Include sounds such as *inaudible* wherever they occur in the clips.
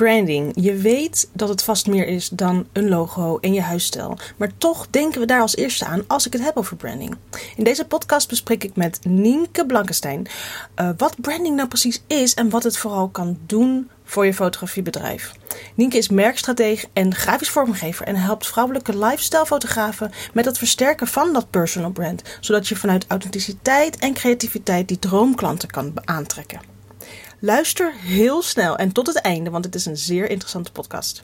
branding. Je weet dat het vast meer is dan een logo en je huisstijl. Maar toch denken we daar als eerste aan als ik het heb over branding. In deze podcast bespreek ik met Nienke Blankenstein uh, wat branding nou precies is en wat het vooral kan doen voor je fotografiebedrijf. Nienke is merkstratege en grafisch vormgever en helpt vrouwelijke lifestyle-fotografen met het versterken van dat personal brand, zodat je vanuit authenticiteit en creativiteit die droomklanten kan aantrekken. Luister heel snel en tot het einde, want het is een zeer interessante podcast.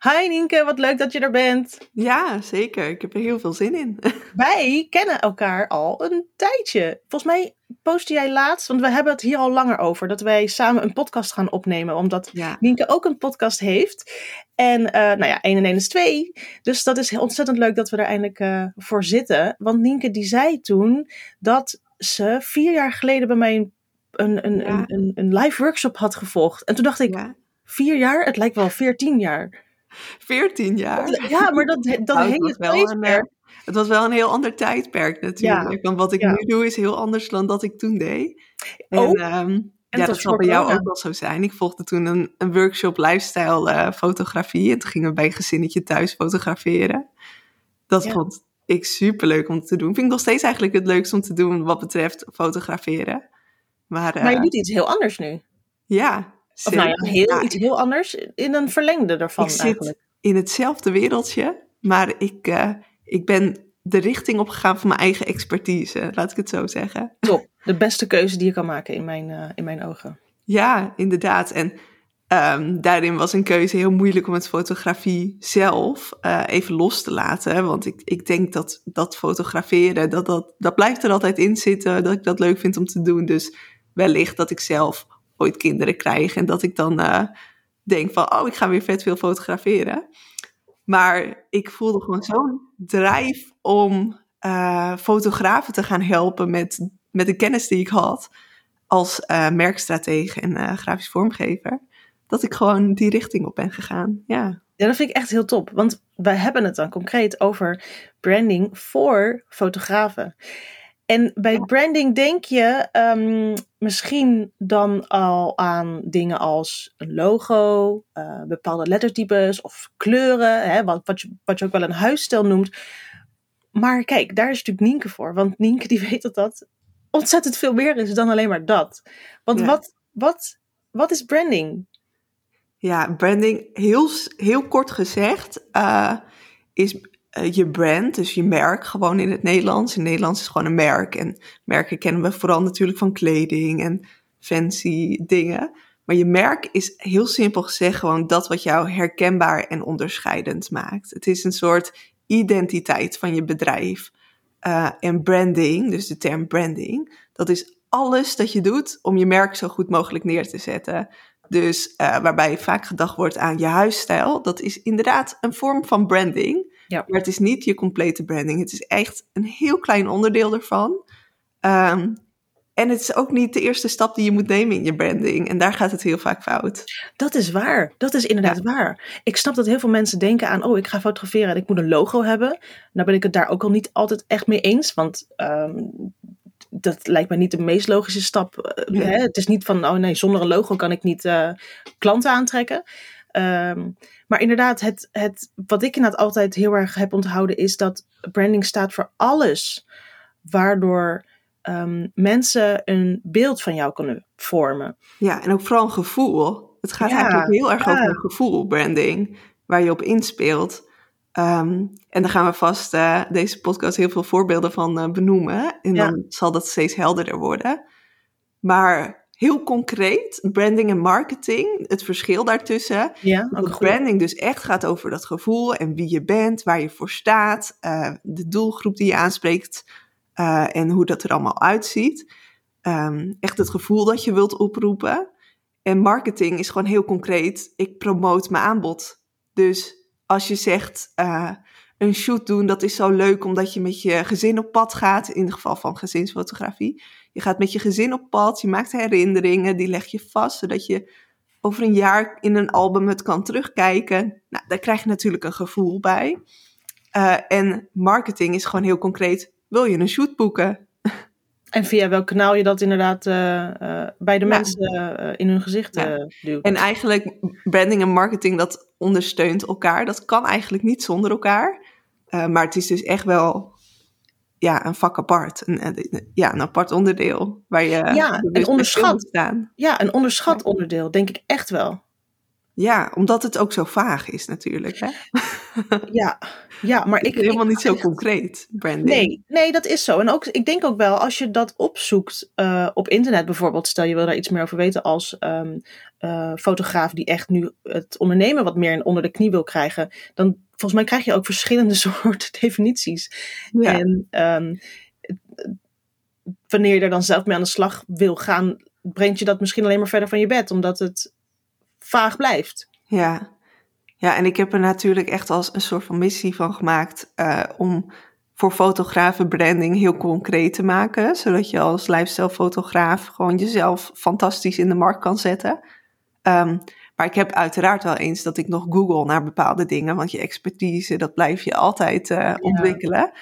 Hi Nienke, wat leuk dat je er bent. Ja, zeker. Ik heb er heel veel zin in. *laughs* Wij kennen elkaar al een tijdje. Volgens mij postte jij laatst, want we hebben het hier al langer over, dat wij samen een podcast gaan opnemen, omdat ja. Nienke ook een podcast heeft. En uh, nou ja, 1 en 1 is 2. Dus dat is ontzettend leuk dat we er eindelijk uh, voor zitten. Want Nienke die zei toen dat ze vier jaar geleden bij mij een, een, een, een, live workshop had gevolgd. En toen dacht ik, vier jaar? Het lijkt wel veertien jaar. Veertien jaar? Ja, maar dat, dat nou, hele tijdperk. Het was wel een heel ander tijdperk natuurlijk. Want wat ik nu doe is heel anders dan dat ik toen deed. En, oh. um, ja, dat zal bij jou ook wel zo zijn. Ik volgde toen een, een workshop lifestyle uh, fotografie. En toen gingen we bij een gezinnetje thuis fotograferen. Dat vond ik super leuk om te doen. Vind ik nog steeds eigenlijk het leukste om te doen wat betreft fotograferen. Maar, maar je eh, doet iets heel anders nu. Ja, Of nou ja, heel, iets heel anders in een verlengde daarvan ik eigenlijk. zit in hetzelfde wereldje, maar ik, uh, ik ben de richting opgegaan van mijn eigen expertise, laat ik het zo zeggen. Top, de beste keuze die je kan maken in mijn, uh, in mijn ogen. Ja, inderdaad. En um, daarin was een keuze heel moeilijk om het fotografie zelf uh, even los te laten. Want ik, ik denk dat dat fotograferen, dat, dat, dat blijft er altijd in zitten, dat ik dat leuk vind om te doen. Dus wellicht dat ik zelf ooit kinderen krijg en dat ik dan uh, denk van, oh, ik ga weer vet veel fotograferen. Maar ik voelde gewoon zo'n drijf om uh, fotografen te gaan helpen met, met de kennis die ik had als uh, merkstratege en grafisch vormgever, dat ik gewoon die richting op ben gegaan. Ja. Ja, dat vind ik echt heel top. Want wij hebben het dan concreet over branding voor fotografen. En bij branding denk je um, misschien dan al aan dingen als een logo, uh, bepaalde lettertypes of kleuren, hè, wat, wat, je, wat je ook wel een huisstijl noemt. Maar kijk, daar is natuurlijk Nienke voor. Want Nienke die *laughs* weet dat dat ontzettend veel meer is dan alleen maar dat. Want ja. wat, wat, wat is branding? Ja, branding, heel, heel kort gezegd, uh, is uh, je brand, dus je merk gewoon in het Nederlands. In het Nederlands is gewoon een merk. En merken kennen we vooral natuurlijk van kleding en fancy dingen. Maar je merk is heel simpel gezegd gewoon dat wat jou herkenbaar en onderscheidend maakt. Het is een soort identiteit van je bedrijf. Uh, en branding, dus de term branding, dat is alles dat je doet om je merk zo goed mogelijk neer te zetten. Dus uh, waarbij vaak gedacht wordt aan je huisstijl, dat is inderdaad een vorm van branding. Ja. Maar het is niet je complete branding. Het is echt een heel klein onderdeel ervan. Um, en het is ook niet de eerste stap die je moet nemen in je branding. En daar gaat het heel vaak fout. Dat is waar. Dat is inderdaad ja. waar. Ik snap dat heel veel mensen denken aan: oh, ik ga fotograferen en ik moet een logo hebben. Nou ben ik het daar ook al niet altijd echt mee eens. Want um, dat lijkt me niet de meest logische stap. Ja. Hè? Het is niet van: oh nee, zonder een logo kan ik niet uh, klanten aantrekken. Um, maar inderdaad, het, het, wat ik inderdaad altijd heel erg heb onthouden is dat branding staat voor alles. Waardoor um, mensen een beeld van jou kunnen vormen. Ja, en ook vooral een gevoel. Het gaat ja, eigenlijk heel erg ja. over een gevoel, branding, waar je op inspeelt. Um, en daar gaan we vast uh, deze podcast heel veel voorbeelden van uh, benoemen. En ja. dan zal dat steeds helderder worden. Maar heel concreet, branding en marketing, het verschil daartussen. Ja, dat branding dus echt gaat over dat gevoel en wie je bent, waar je voor staat, uh, de doelgroep die je aanspreekt uh, en hoe dat er allemaal uitziet. Um, echt het gevoel dat je wilt oproepen. En marketing is gewoon heel concreet. Ik promoot mijn aanbod. Dus als je zegt uh, een shoot doen, dat is zo leuk omdat je met je gezin op pad gaat. In het geval van gezinsfotografie. Je gaat met je gezin op pad, je maakt herinneringen, die leg je vast, zodat je over een jaar in een album het kan terugkijken. Nou, daar krijg je natuurlijk een gevoel bij. Uh, en marketing is gewoon heel concreet wil je een shoot boeken? *laughs* En via welk kanaal je dat inderdaad uh, bij de mensen uh, in hun gezicht ja. duwt. En eigenlijk branding en marketing, dat ondersteunt elkaar. Dat kan eigenlijk niet zonder elkaar. maar het is dus echt wel ja, een vak apart. Een, ja, een apart onderdeel. Waar je ja, een onderschat, staan. Ja, een onderschat onderdeel, denk ik echt wel. Ja, omdat het ook zo vaag is natuurlijk. Hè? *laughs* Ja, ja, maar ik... Helemaal niet zo concreet, branding. Nee, nee, dat is zo. En ook, ik denk ook wel, als je dat opzoekt uh, op internet bijvoorbeeld, stel je wil daar iets meer over weten als um, uh, fotograaf die echt nu het ondernemen wat meer onder de knie wil krijgen, dan volgens mij krijg je ook verschillende *laughs* soorten definities. Ja. En um, wanneer je er dan zelf mee aan de slag wil gaan, brengt je dat misschien alleen maar verder van je bed, omdat het vaag blijft. Ja. ja, en ik heb er natuurlijk echt als een soort van missie van gemaakt uh, om voor fotografen branding heel concreet te maken, zodat je als lifestyle fotograaf gewoon jezelf fantastisch in de markt kan zetten. Um, maar ik heb uiteraard wel eens dat ik nog google naar bepaalde dingen, want je expertise, dat blijf je altijd uh, ontwikkelen.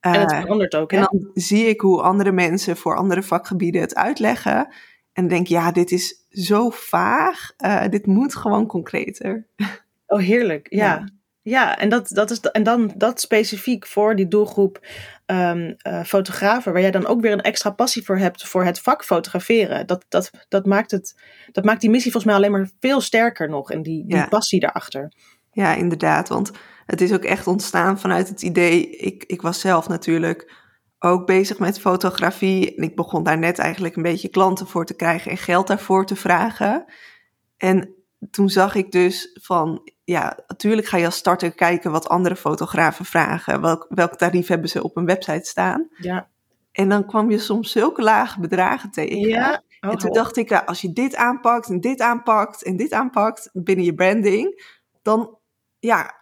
en het verandert ook. Hè? En dan zie ik hoe andere mensen voor andere vakgebieden het uitleggen. En denk, ja, dit is zo vaag. Uh, dit moet gewoon concreter. Oh, heerlijk. Ja. ja. Ja. en, dat, dat is, en dan dat specifiek voor die doelgroep um, uh, fotografen, waar jij dan ook weer een extra passie voor hebt voor het vak fotograferen. Dat, dat, dat, maakt, het, dat maakt die missie volgens mij alleen maar veel sterker nog en die, die passie daarachter. Ja, inderdaad. Want het is ook echt ontstaan vanuit het idee. Ik, ik was zelf natuurlijk ook bezig met fotografie. En ik begon daar net eigenlijk een beetje klanten voor te krijgen en geld daarvoor te vragen. En toen zag ik dus van, ja, natuurlijk ga je als starter kijken wat andere fotografen vragen. Welk, welk tarief hebben ze op een website staan? Ja. En dan kwam je soms zulke lage bedragen tegen. Ja. Oh, en toen dacht ik, als je dit aanpakt en dit aanpakt en dit aanpakt binnen je branding, dan ja,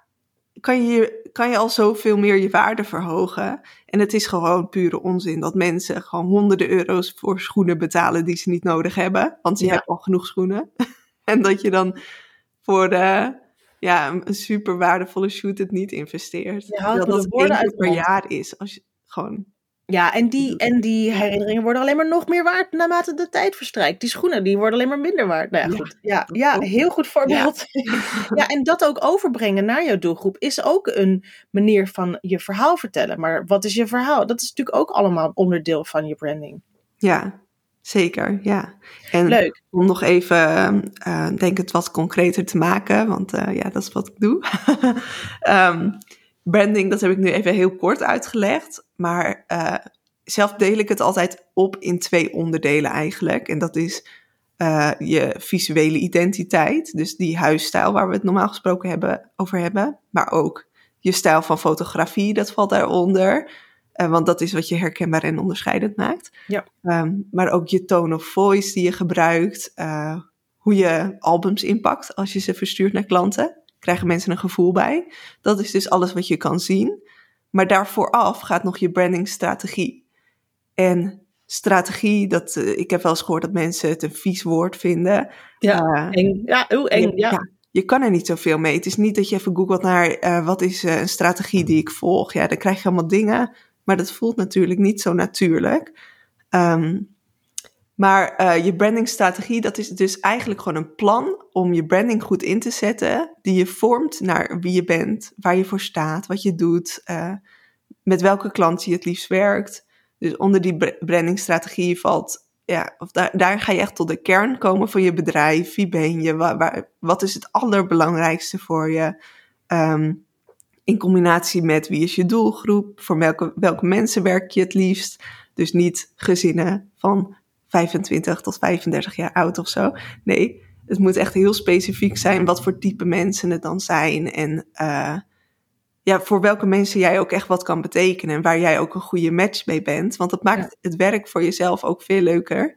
kan je, kan je al zoveel meer je waarde verhogen. En het is gewoon pure onzin dat mensen gewoon honderden euro's voor schoenen betalen die ze niet nodig hebben. Want je hebt al genoeg schoenen. *laughs* en dat je dan voor de, ja, een super waardevolle shoot het niet investeert. Ja, dat het één keer per jaar is. Als je gewoon ja, en die, en die herinneringen worden alleen maar nog meer waard naarmate de tijd verstrijkt. Die schoenen die worden alleen maar minder waard. Nou ja, goed. Ja, ja heel goed voorbeeld. Ja. *laughs* ja. en dat ook overbrengen naar jouw doelgroep is ook een manier van je verhaal vertellen. Maar wat is je verhaal? Dat is natuurlijk ook allemaal onderdeel van je branding. Ja, zeker. Ja. En Leuk. om nog even, uh, denk het wat concreter te maken, want uh, ja, dat is wat ik doe. um, *laughs* branding, dat heb ik nu even heel kort uitgelegd. Maar uh, zelf deel ik het altijd op in twee onderdelen eigenlijk. En dat is je visuele identiteit. Dus die huisstijl waar we het normaal gesproken hebben, over hebben. Maar ook je stijl van fotografie, dat valt daaronder. Uh, want dat is wat je herkenbaar en onderscheidend maakt. Ja. Um, maar ook je tone of voice die je gebruikt. hoe je albums inpakt als je ze verstuurt naar klanten krijgen mensen een gevoel bij. Dat is dus alles wat je kan zien. Maar daarvooraf gaat nog je brandingstrategie. En strategie, dat, uh, ik heb wel eens gehoord dat mensen het een vies woord vinden. Ja, eng. Ja, heel eng, ja. ja. Je kan er niet zoveel mee. Het is niet dat je even googelt naar uh, wat is een strategie die ik volg. Ja, dan krijg je allemaal dingen, maar dat voelt natuurlijk niet zo natuurlijk. Um, maar uh, je brandingstrategie, dat is dus eigenlijk gewoon een plan om je branding goed in te zetten, die je vormt naar wie je bent, waar je voor staat, wat je doet, uh, met welke klant je het liefst werkt. Dus onder die brandingstrategie valt, ja, of daar, daar ga je echt tot de kern komen van je bedrijf. Wie ben je? Waar, waar, wat is het allerbelangrijkste voor je? Um, in combinatie met wie is je doelgroep? Voor welke, welke mensen werk je het liefst? Dus niet gezinnen van 25 tot 35 jaar oud of zo. Nee, het moet echt heel specifiek zijn wat voor type mensen het dan zijn. En uh, ja, voor welke mensen jij ook echt wat kan betekenen. En waar jij ook een goede match mee bent. Want dat maakt het werk voor jezelf ook veel leuker.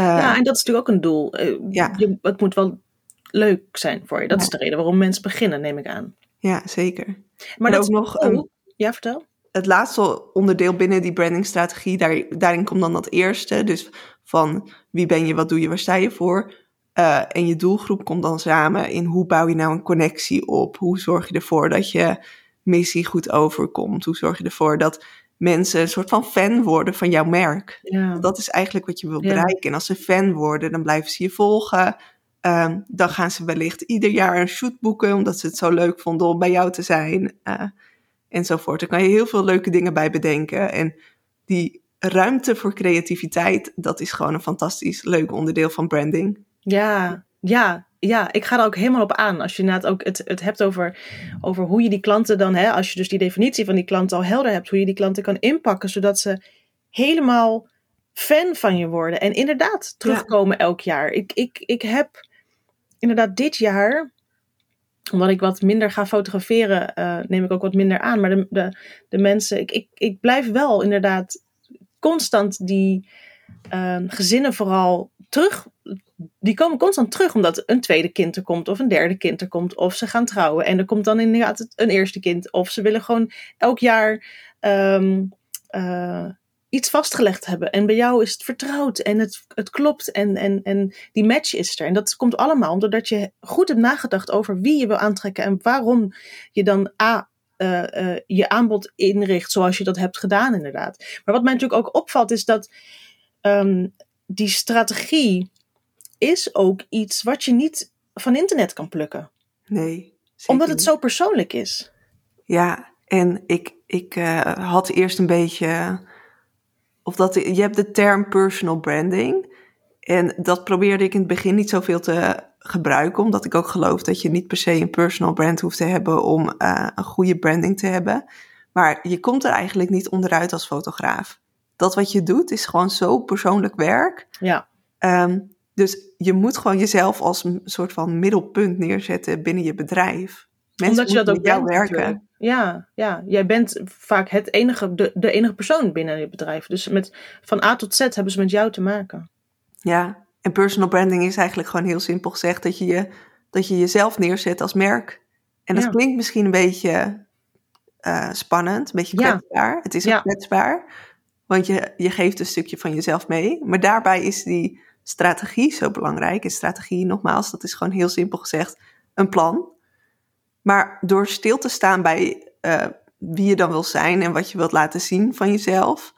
Uh, ja, en dat is natuurlijk ook een doel. Uh, ja. Je, het moet wel leuk zijn voor je. Dat ja. is de reden waarom mensen beginnen, neem ik aan. Ja, zeker. Maar en dat ook nog. Um, ja, vertel het laatste onderdeel binnen die brandingstrategie, daar, daarin komt dan dat eerste. Dus van wie ben je, wat doe je, waar sta je voor? Uh, en je doelgroep komt dan samen in hoe bouw je nou een connectie op? Hoe zorg je ervoor dat je missie goed overkomt? Hoe zorg je ervoor dat mensen een soort van fan worden van jouw merk. Ja. Dat is eigenlijk wat je wil Ja. bereiken. En als ze fan worden, dan blijven ze je volgen. Ehm, dan gaan ze wellicht ieder jaar een shoot boeken, omdat ze het zo leuk vonden om bij jou te zijn. eh, enzovoort. Daar kan je heel veel leuke dingen bij bedenken. En die ruimte voor creativiteit, dat is gewoon een fantastisch leuk onderdeel van branding. Ja, ja, ja, ik ga er ook helemaal op aan. Als je inderdaad ook het, het hebt over, over hoe je die klanten dan, hè, als je dus die definitie van die klanten al helder hebt, hoe je die klanten kan inpakken, zodat ze helemaal fan van je worden. En inderdaad terugkomen elk jaar. Ik, ik, ik heb inderdaad dit jaar, omdat ik wat minder ga fotograferen, eh, neem ik ook wat minder aan. Maar de, de, de mensen, ik, ik, ik blijf wel inderdaad constant die eh, gezinnen vooral terug die komen constant terug omdat een tweede kind er komt of een derde kind er komt of ze gaan trouwen en er komt dan inderdaad een eerste kind of ze willen gewoon elk jaar ehm, eh, iets vastgelegd hebben en bij jou is het vertrouwd en het, het klopt en, en, en die match is er en dat komt allemaal doordat je goed hebt nagedacht over wie je wil aantrekken en waarom je dan a eh, eh, je aanbod inricht zoals je dat hebt gedaan inderdaad. Maar wat mij natuurlijk ook opvalt is dat ehm, die strategie is ook iets wat je niet van internet kan plukken. Nee. Omdat het niet. zo persoonlijk is. Ja, en ik, ik eh, had eerst een beetje. Of dat, je hebt de term personal branding. En dat probeerde ik in het begin niet zoveel te gebruiken, omdat ik ook geloof dat je niet per se een personal brand hoeft te hebben om eh, een goede branding te hebben. Maar je komt er eigenlijk niet onderuit als fotograaf. Dat wat je doet is gewoon zo persoonlijk werk. Ja, Ehm, dus je moet gewoon jezelf als een soort van middelpunt neerzetten binnen je bedrijf. Mensen omdat je dat ook bent. werken. natuurlijk. Ja, ja, jij bent vaak het enige, de, de enige persoon binnen je bedrijf. Dus met, van A tot Z hebben ze met jou te maken. Ja, en personal branding is eigenlijk gewoon heel simpel gezegd dat je, je, dat je jezelf neerzet als merk. En dat Ja. klinkt misschien een beetje eh, spannend, een beetje Ja. kwetsbaar. Het is Ja. ook kwetsbaar, want je, je geeft een stukje van jezelf mee. Maar daarbij is die strategie zo belangrijk. En strategie, nogmaals, dat is gewoon heel simpel gezegd een plan. Maar door stil te staan bij eh, wie je dan wil zijn en wat je wilt laten zien van jezelf,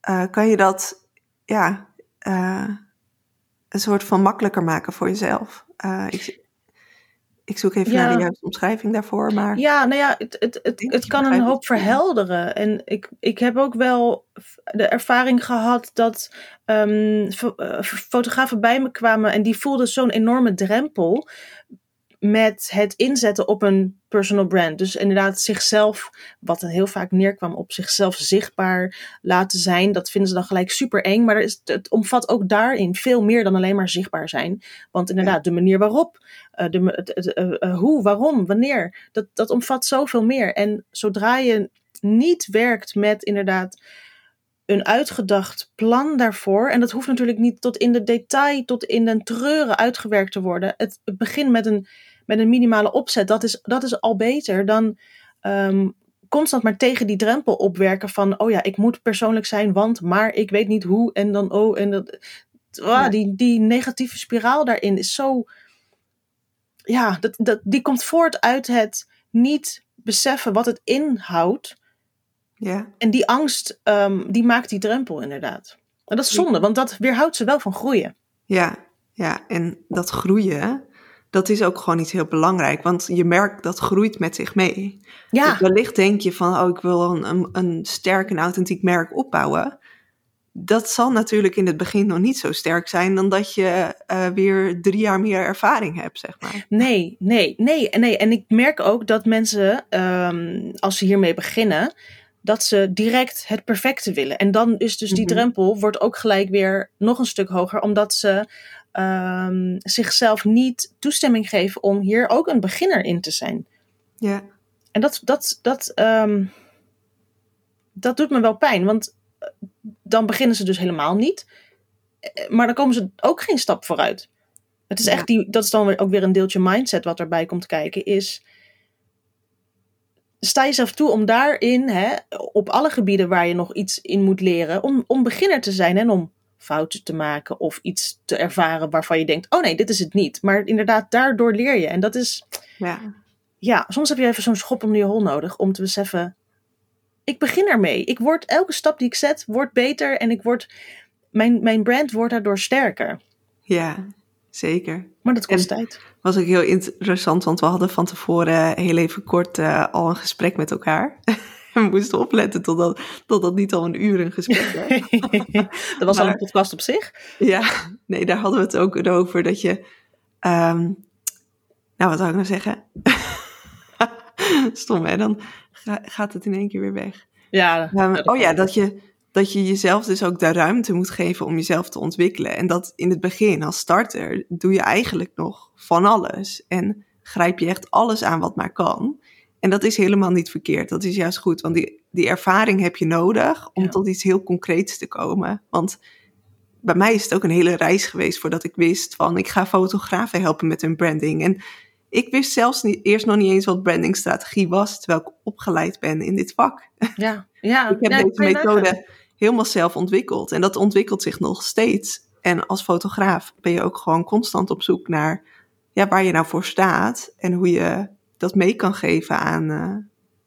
eh, kan je dat ja, eh, een soort van makkelijker maken voor jezelf. Ik, ik zoek even Ja. naar de juiste omschrijving daarvoor, maar Ja, nou ja, het, het, het, kan een hoop verhelderen. En ik, ik heb ook wel de ervaring gehad dat ehm, fo- eh, fotografen bij me kwamen en die voelden zo'n enorme drempel met het inzetten op een personal brand. Dus inderdaad zichzelf, wat heel vaak neerkwam op zichzelf zichtbaar laten zijn. Dat vinden ze dan gelijk super eng. Maar is, het omvat ook daarin veel meer dan alleen maar zichtbaar zijn. Want inderdaad, de manier waarop, eh, de, eh, eh, hoe, waarom, wanneer, dat, dat omvat zoveel meer. En zodra je niet werkt met inderdaad een uitgedacht plan daarvoor. En dat hoeft natuurlijk niet tot in de detail, tot in den treuren uitgewerkt te worden. Het, het begint met een, met een minimale opzet. Dat is, dat is al beter dan ehm, constant maar tegen die drempel opwerken van... oh ja, ik moet persoonlijk zijn, want maar ik weet niet hoe. En dan oh, en dat... Ah, die, die negatieve spiraal daarin is zo... Ja, dat, dat, die komt voort uit het niet beseffen wat het inhoudt. Ja, En die angst, ehm, die maakt die drempel inderdaad. En dat is zonde, want dat weerhoudt ze wel van groeien. ja, ja. En dat groeien, dat is ook gewoon iets heel belangrijk, want je merkt dat groeit met zich mee. Ja, Dus wellicht denk je van, oh, ik wil een, een, een sterk en authentiek merk opbouwen. Dat zal natuurlijk in het begin nog niet zo sterk zijn dan dat je eh, weer drie jaar meer ervaring hebt, zeg maar. nee, nee, nee, nee. En ik merk ook dat mensen, ehm, als ze hiermee beginnen, dat ze direct het perfecte willen. En dan is dus die Mhm. drempel wordt ook gelijk weer nog een stuk hoger, omdat ze ehm, zichzelf niet toestemming geven om hier ook een beginner in te zijn. Ja, En dat, dat, dat, ehm, dat doet me wel pijn, want eh, dan beginnen ze dus helemaal niet. Eh, Maar dan komen ze ook geen stap vooruit. Het is Ja. echt die, dat is dan ook weer een deeltje mindset wat erbij komt kijken. Is sta jezelf toe om daarin, hè, op alle gebieden waar je nog iets in moet leren, om, om beginner te zijn en om fouten te maken of iets te ervaren waarvan je denkt, oh nee, dit is het niet. Maar inderdaad, daardoor leer je. En dat is, ja, ja, soms heb je even zo'n schop onder je hol nodig om te beseffen, ik begin ermee. Ik word, elke stap die ik zet, wordt beter en ik word, mijn, mijn brand wordt daardoor sterker. Ja, zeker. Maar dat kost tijd. Was ook heel interessant, want we hadden van tevoren heel even kort uh, al een gesprek met elkaar. *laughs* we moesten opletten totdat, totdat niet al een uur een gesprek werd. *laughs* dat was maar, al een podcast op zich. Ja, nee, daar hadden we het ook over dat je... Um, nou, wat zou ik nou zeggen? *laughs* Stom, hè? Dan gaat het in één keer weer weg. Ja. Um, oh ja, dat je, dat je jezelf dus ook de ruimte moet geven om jezelf te ontwikkelen. En dat in het begin, als starter, doe je eigenlijk nog van alles. En grijp je echt alles aan wat maar kan. En dat is helemaal niet verkeerd. Dat is juist goed, want die, die ervaring heb je nodig om tot iets heel concreets te komen. Want bij mij is het ook een hele reis geweest voordat ik wist van ik ga fotografen helpen met hun branding. En ik wist zelfs niet, eerst nog niet eens wat brandingstrategie was, terwijl ik opgeleid ben in dit vak. Ja, ja. *laughs* ik heb ja, deze methode helemaal zelf ontwikkeld en dat ontwikkelt zich nog steeds. En als fotograaf ben je ook gewoon constant op zoek naar ja, waar je nou voor staat en hoe je dat mee kan geven aan, uh,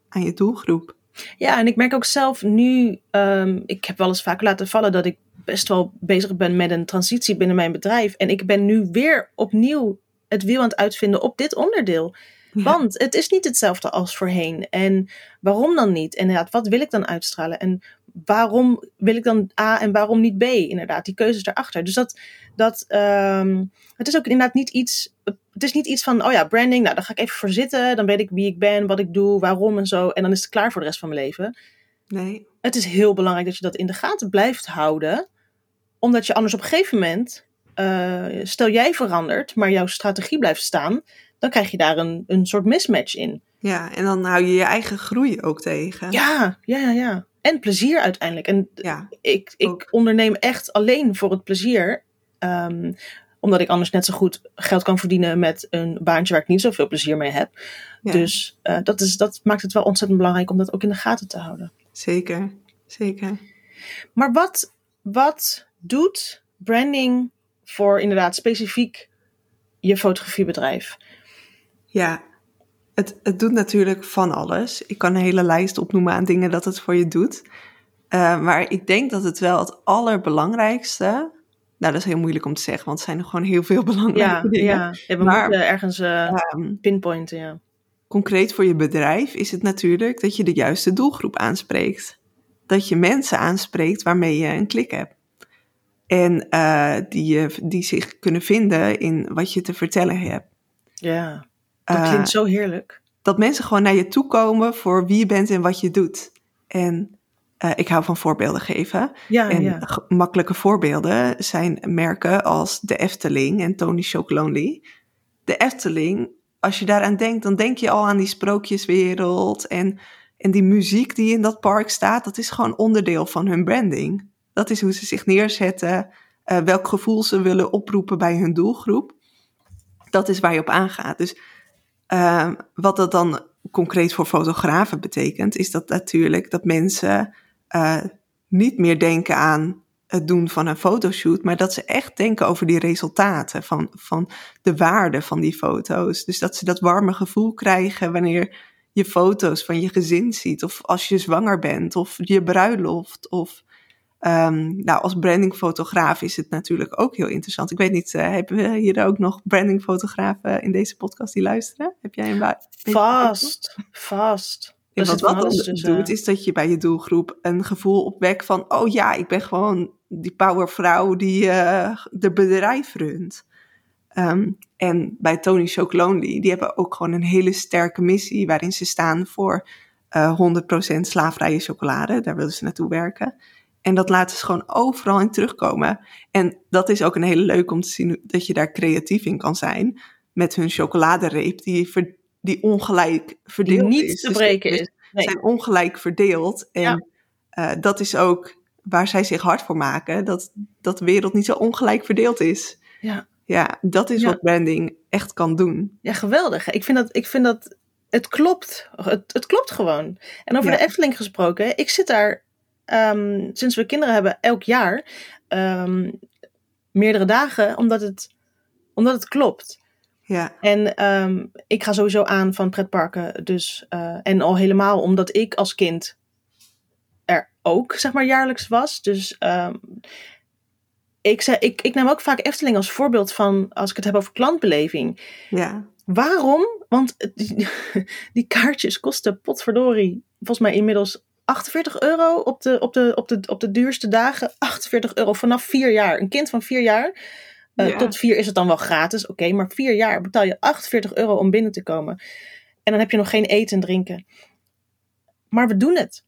aan je doelgroep. Ja, en ik merk ook zelf nu, um, ik heb wel eens vaak laten vallen dat ik best wel bezig ben met een transitie binnen mijn bedrijf. En ik ben nu weer opnieuw het wiel aan het uitvinden op dit onderdeel. Ja. Want het is niet hetzelfde als voorheen. En waarom dan niet? En inderdaad, wat wil ik dan uitstralen? En waarom wil ik dan A en waarom niet B? Inderdaad, die keuzes daarachter. Dus dat, dat um, het is ook inderdaad niet iets. Het is niet iets van, oh ja, branding, nou, dan ga ik even voor zitten. Dan weet ik wie ik ben, wat ik doe, waarom en zo. En dan is het klaar voor de rest van mijn leven. Nee. Het is heel belangrijk dat je dat in de gaten blijft houden. Omdat je anders op een gegeven moment uh, stel jij verandert, maar jouw strategie blijft staan, dan krijg je daar een, een soort mismatch in. Ja, en dan hou je je eigen groei ook tegen. Ja, ja, ja. En plezier uiteindelijk. En ja, ik, ik onderneem echt alleen voor het plezier. Um, omdat ik anders net zo goed geld kan verdienen met een baantje waar ik niet zoveel plezier mee heb. Ja. Dus uh, dat, is, dat maakt het wel ontzettend belangrijk om dat ook in de gaten te houden. Zeker, zeker. Maar wat, wat doet branding voor inderdaad specifiek je fotografiebedrijf? Ja, het, het doet natuurlijk van alles. Ik kan een hele lijst opnoemen aan dingen dat het voor je doet. Uh, maar ik denk dat het wel het allerbelangrijkste. Nou, dat is heel moeilijk om te zeggen, want het zijn er gewoon heel veel *laughs* belangrijke ja, dingen. Ja, ja we maar, moeten ergens uh, um, pinpointen. Ja. Concreet voor je bedrijf is het natuurlijk dat je de juiste doelgroep aanspreekt. Dat je mensen aanspreekt waarmee je een klik hebt. En uh, die, die zich kunnen vinden in wat je te vertellen hebt. Ja, dat uh, klinkt zo heerlijk. Dat mensen gewoon naar je toe komen voor wie je bent en wat je doet. En uh, ik hou van voorbeelden geven. Ja, en ja. makkelijke voorbeelden zijn merken als de Efteling en Tony Chocolonely. De Efteling, als je daaraan denkt, dan denk je al aan die sprookjeswereld. En, en die muziek die in dat park staat, dat is gewoon onderdeel van hun branding. Dat is hoe ze zich neerzetten, uh, welk gevoel ze willen oproepen bij hun doelgroep. Dat is waar je op aangaat. Dus uh, wat dat dan concreet voor fotografen betekent, is dat natuurlijk dat mensen uh, niet meer denken aan het doen van een fotoshoot, maar dat ze echt denken over die resultaten, van, van de waarde van die foto's. Dus dat ze dat warme gevoel krijgen wanneer je foto's van je gezin ziet, of als je zwanger bent, of je bruiloft, of Um, nou, als brandingfotograaf is het natuurlijk ook heel interessant. Ik weet niet, uh, hebben we hier ook nog brandingfotografen in deze podcast die luisteren? Heb jij een Vast, vast. En wat dat dus, doet, is dat je bij je doelgroep een gevoel opwekt van... oh ja, ik ben gewoon die powervrouw die uh, de bedrijf runt. Um, en bij Tony Chocolonely, die hebben ook gewoon een hele sterke missie... waarin ze staan voor uh, 100% slaafvrije chocolade. Daar willen ze naartoe werken. En dat laten ze gewoon overal in terugkomen. En dat is ook een hele leuk om te zien dat je daar creatief in kan zijn. Met hun chocoladereep, die, ver, die ongelijk verdeeld die niet is. te breken dus, is. Nee. zijn ongelijk verdeeld. En ja. uh, dat is ook waar zij zich hard voor maken. Dat, dat de wereld niet zo ongelijk verdeeld is. Ja, ja dat is ja. wat branding echt kan doen. Ja, geweldig. Ik vind dat, ik vind dat het klopt. Het, het klopt gewoon. En over ja. de Efteling gesproken, ik zit daar um, sinds we kinderen hebben, elk jaar um, meerdere dagen, omdat het, omdat het klopt. Ja. En um, ik ga sowieso aan van pretparken. Dus, uh, en al helemaal omdat ik als kind ook zeg maar jaarlijks was. Dus ehm, ik, zei, ik, ik neem ook vaak Efteling als voorbeeld van als ik het heb over klantbeleving. Ja. Waarom? Want die, *laughs* die kaartjes kosten potverdorie volgens mij inmiddels 48 euro op de, op, de, op, de, op de duurste dagen. 48 euro vanaf vier jaar. Een kind van vier jaar. Uh, Ja. Tot vier is het dan wel gratis. Oké, maar vier jaar betaal je 48 euro om binnen te komen. En dan heb je nog geen eten en drinken. Maar we doen het.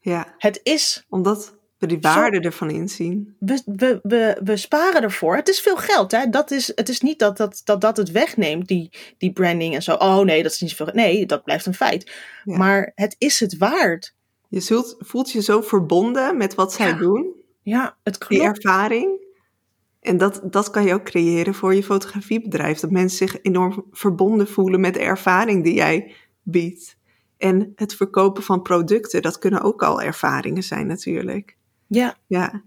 ja, Het is. omdat we die waarde ervan inzien. We, we, we, we sparen ervoor. Het is veel geld. Hè? Dat is, het is niet dat dat, dat dat het wegneemt, die, die branding en zo. Oh nee, dat is niet zoveel. Nee, dat blijft een feit. Ja. Maar het is het waard. Je zult, voelt je zo verbonden met wat zij Ja. doen, Ja, het die klopt. ervaring. En dat, dat kan je ook creëren voor je fotografiebedrijf. Dat mensen zich enorm verbonden voelen met de ervaring die jij biedt. En het verkopen van producten, dat kunnen ook al ervaringen zijn natuurlijk. Ja, Ja.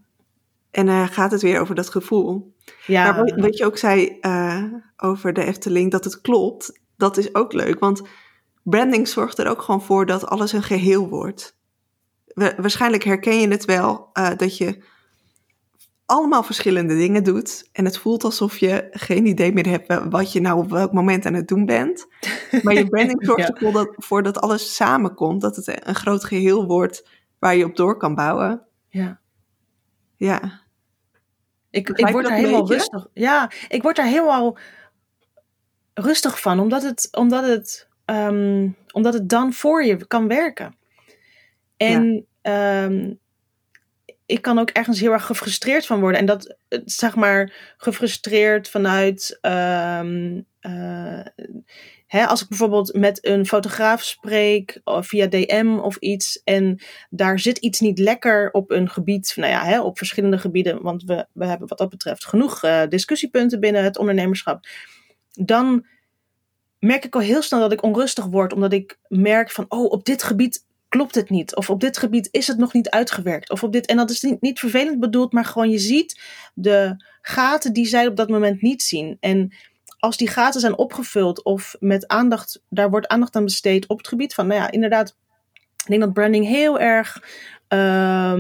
En dan gaat het weer over dat gevoel. ja. Maar wat, wat je ook zei eh, over de Efteling, dat het klopt, dat is ook leuk. Want branding zorgt er ook gewoon voor dat alles een geheel wordt. Wa- waarschijnlijk herken je het wel, eh, dat je allemaal verschillende dingen doet. En het voelt alsof je geen idee meer hebt wa- wat je nou op welk moment aan het doen bent. Maar je branding *laughs* zorgt Ja. ervoor dat, voor dat alles samenkomt. Dat het een groot geheel wordt waar je op door kan bouwen. ja. Ja, Ik, ik word daar helemaal beetje? rustig. Ja, ik word daar helemaal rustig van, omdat het, omdat het, ehm, omdat het dan voor je kan werken. En ehm, ik kan ook ergens heel erg gefrustreerd van worden. En dat, zeg maar, gefrustreerd vanuit. ehm, eh, hè, als ik bijvoorbeeld met een fotograaf spreek of via DM of iets. En daar zit iets niet lekker op een gebied. Nou ja, hè, op verschillende gebieden. Want we, we hebben wat dat betreft genoeg eh, discussiepunten binnen het ondernemerschap. Dan merk ik al heel snel dat ik onrustig word. Omdat ik merk van, oh, op dit gebied klopt het niet. Of op dit gebied is het nog niet uitgewerkt. Of op dit, en dat is niet, niet vervelend bedoeld, maar gewoon je ziet de gaten die zij op dat moment niet zien. En als die gaten zijn opgevuld of met aandacht, daar wordt aandacht aan besteed op het gebied van, nou ja, inderdaad, ik denk dat branding heel erg eh,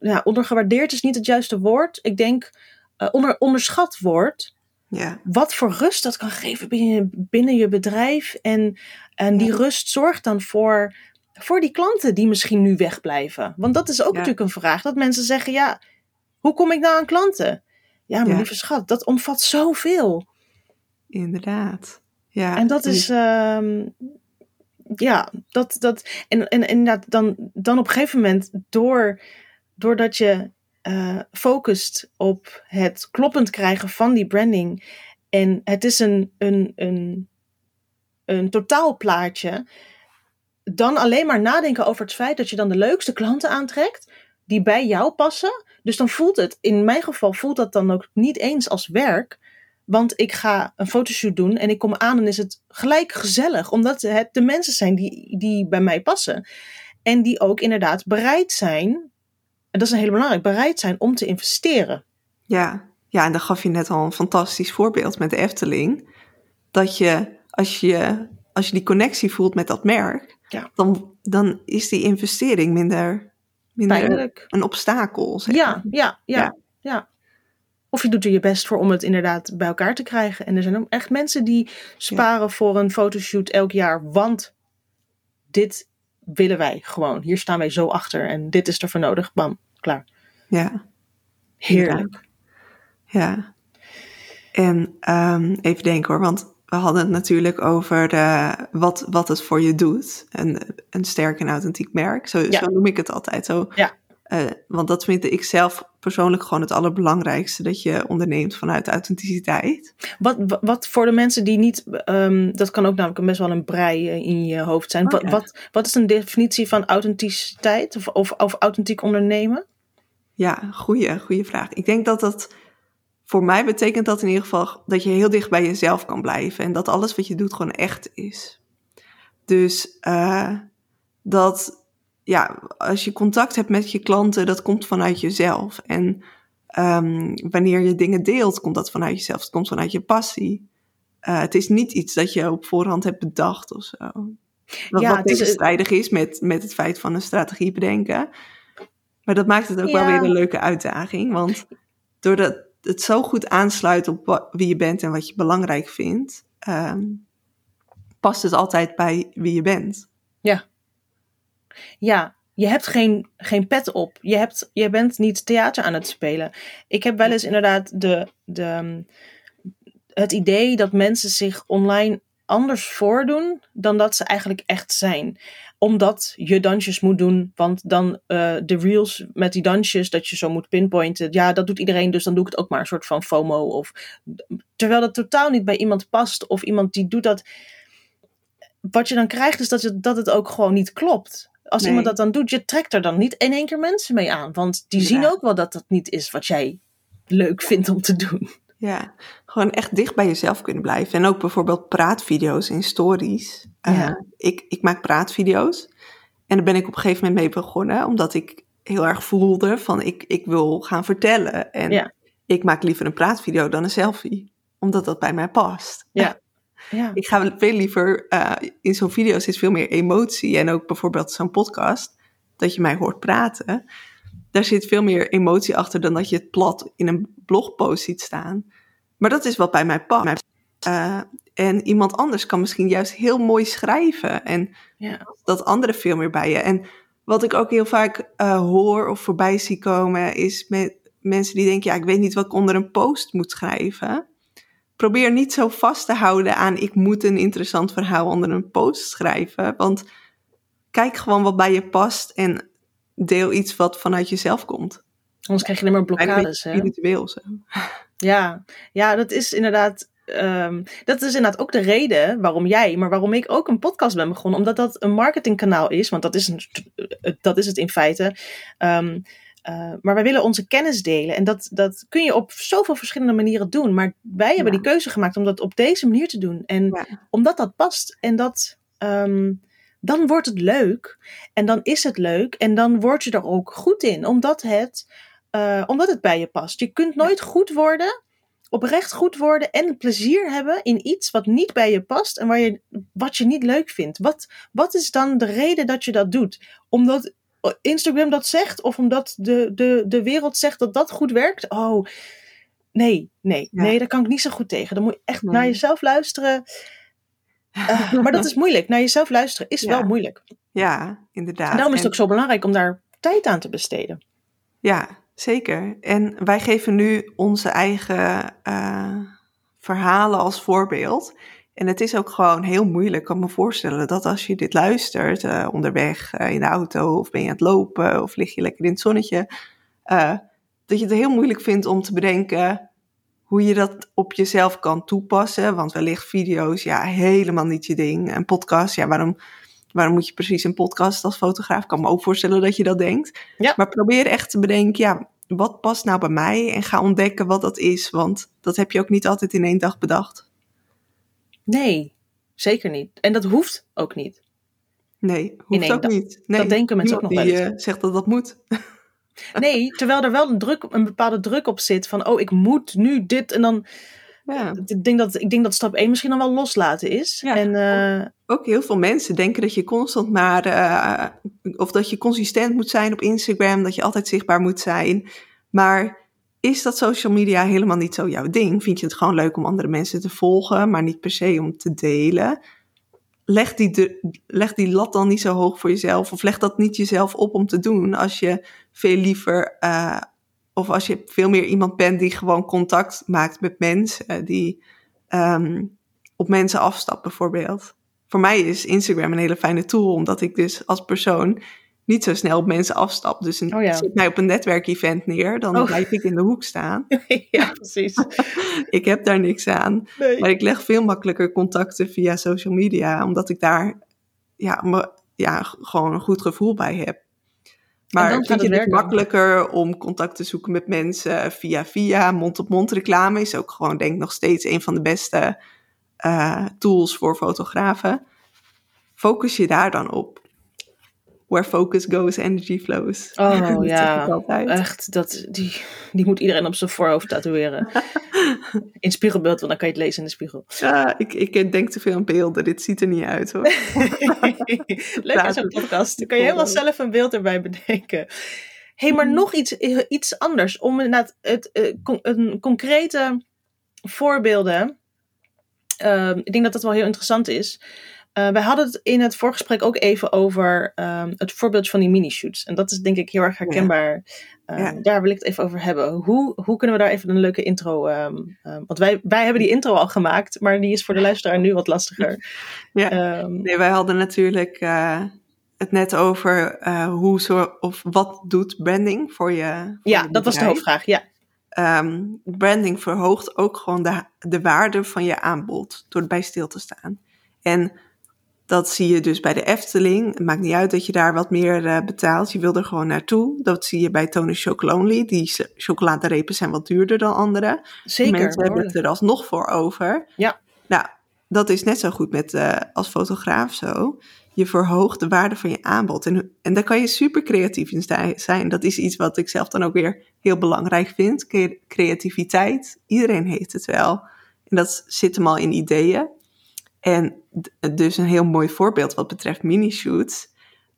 ja, ondergewaardeerd is niet het juiste woord. Ik denk eh, onder, onderschat wordt ja, wat voor rust dat kan geven binnen, binnen je bedrijf. En, en die rust zorgt dan voor, voor die klanten die misschien nu wegblijven. Want dat is ook Ja. natuurlijk een vraag. Dat mensen zeggen, ja, hoe kom ik nou aan klanten? Ja, mijn Ja. lieve schat, dat omvat zoveel. inderdaad. Ja, En dat is, ehm, ja, dat, dat, en, en inderdaad, dan, dan op een gegeven moment, door, doordat je eh, focust op het kloppend krijgen van die branding, en het is een, een, een, een totaalplaatje, dan alleen maar nadenken over het feit dat je dan de leukste klanten aantrekt, die bij jou passen. Dus dan voelt het, in mijn geval voelt dat dan ook niet eens als werk, want ik ga een fotoshoot doen en ik kom aan en is het gelijk gezellig. Omdat het de mensen zijn die, die bij mij passen. En die ook inderdaad bereid zijn, en dat is een hele belangrijk, bereid zijn om te investeren. Ja, ja, en dan gaf je net al een fantastisch voorbeeld met de Efteling. Dat je, als je, als je die connectie voelt met dat merk, Ja. dan, dan is die investering minder, minder Pijnlijk. een obstakel. Zeg Ja, maar. ja, ja, Ja. ja. Of je doet er je best voor om het inderdaad bij elkaar te krijgen. En er zijn ook echt mensen die sparen voor een fotoshoot elk jaar. Want dit willen wij gewoon. Hier staan wij zo achter. En dit is er voor nodig. Bam, klaar. ja, Heerlijk. ja. En ehm, even denken hoor, want we hadden het natuurlijk over eh, wat, wat het voor je doet. Een, een sterk en authentiek merk, zo, Ja. zo noem ik het altijd. Zo, Ja. Eh, want dat vind ik zelf persoonlijk gewoon het allerbelangrijkste. Dat je onderneemt vanuit authenticiteit. Wat, wat, voor de mensen die niet, ehm, dat kan ook namelijk best wel een brei eh, in je hoofd zijn. Oh, wat, ja. wat, wat is een definitie van authenticiteit of, of, of authentiek ondernemen? Ja, goede, goede vraag. Ik denk dat dat voor mij betekent dat in ieder geval dat je heel dicht bij jezelf kan blijven. En dat alles wat je doet gewoon echt is. Dus eh, dat, ja, als je contact hebt met je klanten, dat komt vanuit jezelf. En ehm, wanneer je dingen deelt, komt dat vanuit jezelf. Het komt vanuit je passie. Eh, het is niet iets dat je op voorhand hebt bedacht of zo. Wat, Ja, wat het is- tegenstrijdig is met, met het feit van een strategie bedenken. Maar dat maakt het ook wel Ja. weer een leuke uitdaging. Want doordat het zo goed aansluit op wie je bent en wat je belangrijk vindt, ehm, past het altijd bij wie je bent. Ja, je hebt geen, geen pet op. Je, hebt, je bent niet theater aan het spelen. Ik heb wel eens inderdaad de, de, het idee dat mensen zich online anders voordoen dan dat ze eigenlijk echt zijn. Omdat je dansjes moet doen, want dan eh, de reels met die dansjes, dat je zo moet pinpointen. Ja, dat doet iedereen, dus dan doe ik het ook maar een soort van FOMO. Of, terwijl dat totaal niet bij iemand past. Of iemand die doet dat. Wat je dan krijgt is dat het, dat het ook gewoon niet klopt. Als Nee. iemand dat dan doet, je trekt er dan niet in één keer mensen mee aan. Want die Ja. zien ook wel dat dat niet is wat jij leuk vindt om te doen. Ja, gewoon echt dicht bij jezelf kunnen blijven. En ook bijvoorbeeld praatvideo's in stories. Eh, ik, ik maak praatvideo's. En daar ben ik op een gegeven moment mee begonnen. Omdat ik heel erg voelde van ik, ik wil gaan vertellen. En Ja. ik maak liever een praatvideo dan een selfie. Omdat dat bij mij past. Ja. Ja. Ik ga veel liever, eh, in zo'n video zit veel meer emotie. En ook bijvoorbeeld zo'n podcast, dat je mij hoort praten. Daar zit veel meer emotie achter dan dat je het plat in een blogpost ziet staan. Maar dat is wat bij mij past. Eh, en iemand anders kan misschien juist heel mooi schrijven. En Ja. dat andere veel meer bij je. En wat ik ook heel vaak eh, hoor of voorbij zie komen, is met mensen die denken: ja, ik weet niet wat ik onder een post moet schrijven. Probeer niet zo vast te houden aan: ik moet een interessant verhaal onder een post schrijven. Want kijk gewoon wat bij je past en deel iets wat vanuit jezelf komt. Anders krijg je alleen maar blokkades. Hè? spiritueel zo. Ja. ja, dat is inderdaad. ehm, dat is inderdaad ook de reden waarom jij, maar waarom ik ook een podcast ben begonnen. Omdat dat een marketingkanaal is, want dat is, een, dat is het in feite. Ehm, eh, maar wij willen onze kennis delen. En dat, dat kun je op zoveel verschillende manieren doen. Maar wij hebben Ja. die keuze gemaakt om dat op deze manier te doen. En Ja. omdat dat past en dat. ehm, dan wordt het leuk. En dan is het leuk. En dan word je er ook goed in. Omdat het, eh, omdat het bij je past. Je kunt nooit goed worden. Oprecht goed worden en plezier hebben in iets wat niet bij je past en waar je, wat je niet leuk vindt. Wat, wat is dan de reden dat je dat doet? Omdat Instagram dat zegt of omdat de, de, de wereld zegt dat dat goed werkt? Oh, nee, nee, Ja. nee, daar kan ik niet zo goed tegen. Dan moet je echt Nee. naar jezelf luisteren. Eh, *laughs* maar dat is moeilijk. Naar jezelf luisteren is Ja. wel moeilijk. Ja, inderdaad. En daarom is En- het ook zo belangrijk om daar tijd aan te besteden. Ja, zeker. En wij geven nu onze eigen eh, verhalen als voorbeeld. En het is ook gewoon heel moeilijk. Ik kan me voorstellen dat als je dit luistert eh, onderweg eh, in de auto of ben je aan het lopen of lig je lekker in het zonnetje, eh, dat je het heel moeilijk vindt om te bedenken hoe je dat op jezelf kan toepassen. Want wellicht video's, ja, helemaal niet je ding. Een podcast, ja, waarom, waarom moet je precies een podcast als fotograaf? Ik kan me ook voorstellen dat je dat denkt. Ja. Maar probeer echt te bedenken, ja, wat past nou bij mij? En ga ontdekken wat dat is, want dat heb je ook niet altijd in één dag bedacht. Nee, zeker niet. En dat hoeft ook niet. Nee, hoeft ook dag. niet. Nee, Dat denken mensen ook nog die wel eh, zegt dat dat moet. *laughs* Nee, terwijl er wel een, druk, een bepaalde druk op zit van, oh, ik moet nu dit. En dan, Ja. ik denk dat, ik denk dat stap 1 misschien dan wel loslaten is. Ja. En eh, Ook heel veel mensen denken dat je constant maar, eh, of dat je consistent moet zijn op Instagram, dat je altijd zichtbaar moet zijn. Maar is dat social media helemaal niet zo jouw ding? Vind je het gewoon leuk om andere mensen te volgen, maar niet per se om te delen? Leg die, die lat dan niet zo hoog voor jezelf, of leg dat niet jezelf op om te doen als je veel liever, eh, of als je veel meer iemand bent die gewoon contact maakt met mensen, die ehm, op mensen afstapt bijvoorbeeld voor mij is Instagram een hele fijne tool, omdat ik dus als persoon niet zo snel op mensen afstap. Dus een, Oh ja. zet mij op een netwerkevent neer, dan Oh. blijf ik in de hoek staan. *laughs* ja, precies. *laughs* Ik heb daar niks aan. Nee. Maar ik leg veel makkelijker contacten via social media, omdat ik daar ja, me, ja, gewoon een goed gevoel bij heb. Maar dan vind je het makkelijker om contact te zoeken met mensen via via? Mond-op-mond reclame is ook gewoon, denk ik, nog steeds een van de beste eh, tools voor fotografen. Focus je daar dan op. Where focus goes, energy flows. Oh *laughs* ja, echt. Dat, die, die moet iedereen op zijn voorhoofd tatoeëren. *laughs* In spiegelbeeld, want dan kan je het lezen in de spiegel. Ja, ik, ik denk te veel aan beelden. Dit ziet er niet uit hoor. *laughs* Leuk aan zo'n podcast. Dan kan je helemaal zelf een beeld erbij bedenken. hey, maar nog iets, iets anders. Om inderdaad het, con een concrete voorbeelden. Uh, ik denk dat dat wel heel interessant is. Uh, wij hadden het in het voorgesprek ook even over um, het voorbeeld van die mini-shoots. En dat is denk ik heel erg herkenbaar. Ja. Um, ja. Daar wil ik het even over hebben. Hoe, hoe kunnen we daar even een leuke intro... Um, want wij, wij hebben die intro al gemaakt, maar die is voor de luisteraar nu wat lastiger. *laughs* Ja. nee, wij hadden natuurlijk uh, het net over uh, hoe zo, of wat doet branding voor je voor Ja, je dat was de hoofdvraag, ja. Branding verhoogt ook gewoon de, de waarde van je aanbod door erbij stil te staan. En dat zie je dus bij de Efteling. Het maakt niet uit dat je daar wat meer uh, betaalt. Je wil er gewoon naartoe. Dat zie je bij Tony Chocolonely. Die chocoladerepen zijn wat duurder dan andere. Zeker. Mensen hebben het er alsnog voor over. Ja. Nou, dat is net zo goed met, uh, als fotograaf zo. Je verhoogt de waarde van je aanbod. En, en daar kan je super creatief in zijn. Dat is iets wat ik zelf dan ook weer heel belangrijk vind. Creativiteit. Iedereen heeft het wel. En dat zit hem al in ideeën. En dus een heel mooi voorbeeld wat betreft minishoots.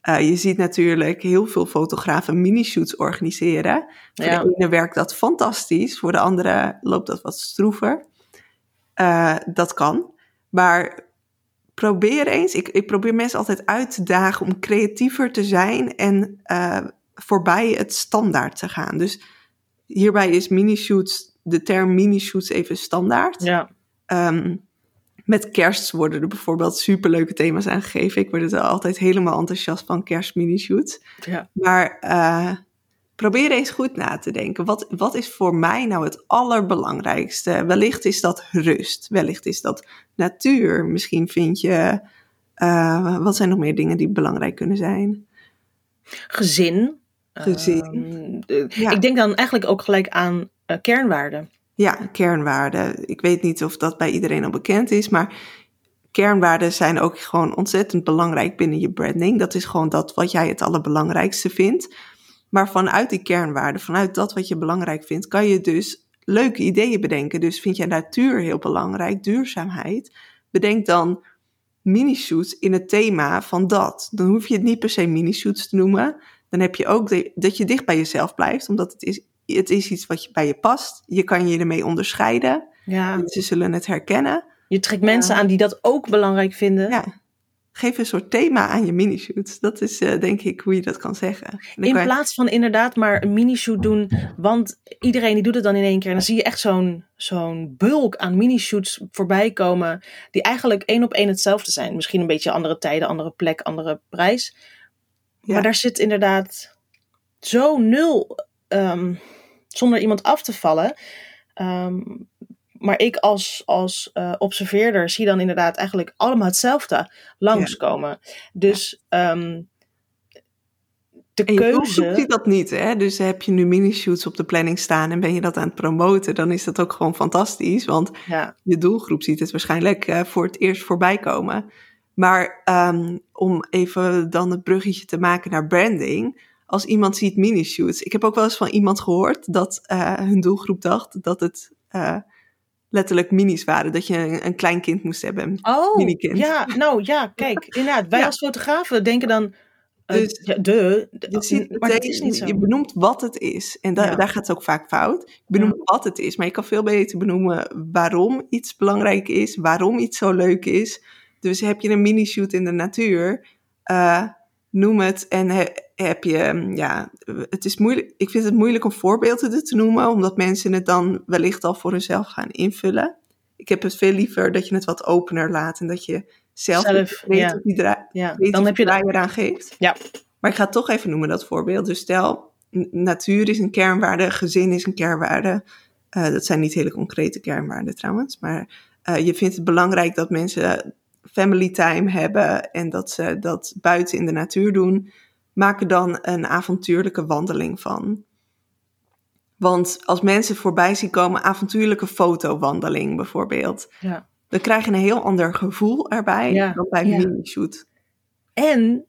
Uh, je ziet natuurlijk heel veel fotografen minishoots organiseren. Voor ja. de ene werkt dat fantastisch, voor de andere loopt dat wat stroever. Uh, dat kan. Maar probeer eens, ik, ik, probeer mensen altijd uit te dagen om creatiever te zijn en uh, voorbij het standaard te gaan. Dus hierbij is minishoots, de term minishoots even standaard. Ja. Um, met kerst worden er bijvoorbeeld superleuke thema's aangegeven. Ik word er altijd helemaal enthousiast van kerstminishoots. Ja. Maar uh, probeer eens goed na te denken. Wat, wat is voor mij nou het allerbelangrijkste? Wellicht is dat rust. Wellicht is dat natuur. Misschien vind je... Uh, wat zijn nog meer dingen die belangrijk kunnen zijn? Gezin. Gezin. Uh, ja. Ik denk dan eigenlijk ook gelijk aan kernwaarden. Ja, kernwaarden. Ik weet niet of dat bij iedereen al bekend is, maar kernwaarden zijn ook gewoon ontzettend belangrijk binnen je branding. Dat is gewoon dat wat jij het allerbelangrijkste vindt. Maar vanuit die kernwaarden, vanuit dat wat je belangrijk vindt, kan je dus leuke ideeën bedenken. Dus vind jij natuur heel belangrijk, duurzaamheid, bedenk dan mini-shoots in het thema van dat. Dan hoef je het niet per se mini-shoots te noemen. Dan heb je ook dat je dicht bij jezelf blijft, omdat het is het is iets wat je, bij je past. Je kan je ermee onderscheiden. Ja. Ze zullen het herkennen. Je trekt mensen ja. aan die dat ook belangrijk vinden. Ja. Geef een soort thema aan je minishoots. Dat is uh, denk ik hoe je dat kan zeggen. In plaats van inderdaad maar een minishoot doen. Want iedereen die doet het dan in één keer. En dan zie je echt zo'n zo'n bulk aan minishoots voorbij komen. Die eigenlijk één op één hetzelfde zijn. Misschien een beetje andere tijden, andere plek, andere prijs. Ja. Maar daar zit inderdaad zo nul... Um, zonder iemand af te vallen. Um, maar ik als, als uh, observeerder zie dan inderdaad eigenlijk allemaal hetzelfde langskomen. Ja. Dus um, de en keuze... Je ziet dat niet, hè? Dus heb je nu mini-shoots op de planning staan en ben je dat aan het promoten, dan is dat ook gewoon fantastisch. Want ja. je doelgroep ziet het waarschijnlijk uh, voor het eerst voorbij komen. Maar um, om even dan het bruggetje te maken naar branding als iemand ziet mini-shoots. Ik heb ook wel eens van iemand gehoord dat uh, hun doelgroep dacht dat het uh, letterlijk minis waren. Dat je een, een klein kind moest hebben. Oh, minikind. ja, nou ja, kijk, inderdaad. Wij *laughs* ja. als fotografen denken dan... Uh, dus, ja, de, de, je, ziet, maar het is niet zo. je benoemt wat het is. En da ja. daar gaat het ook vaak fout. Je benoemt wat het is, maar je kan veel beter benoemen waarom iets belangrijk is, waarom iets zo leuk is. Dus heb je een mini-shoot in de natuur, noem het en he, heb je, ja, het is moeilijk. Ik vind het moeilijk om voorbeelden te noemen, omdat mensen het dan wellicht al voor hunzelf gaan invullen. Ik heb het veel liever dat je het wat opener laat en dat je zelf, zelf weet ja. ja. dan heb je daar eraan geeft. Ja. Maar ik ga het toch even noemen dat voorbeeld. Dus stel, natuur is een kernwaarde, gezin is een kernwaarde. Uh, dat zijn niet hele concrete kernwaarden trouwens, maar uh, je vindt het belangrijk dat mensen family time hebben en dat ze dat buiten in de natuur doen, maak er dan een avontuurlijke wandeling van. Want als mensen voorbij zien komen, avontuurlijke fotowandeling bijvoorbeeld, ja. dan krijg je een heel ander gevoel erbij ja. dan bij ja. mini-shoot. En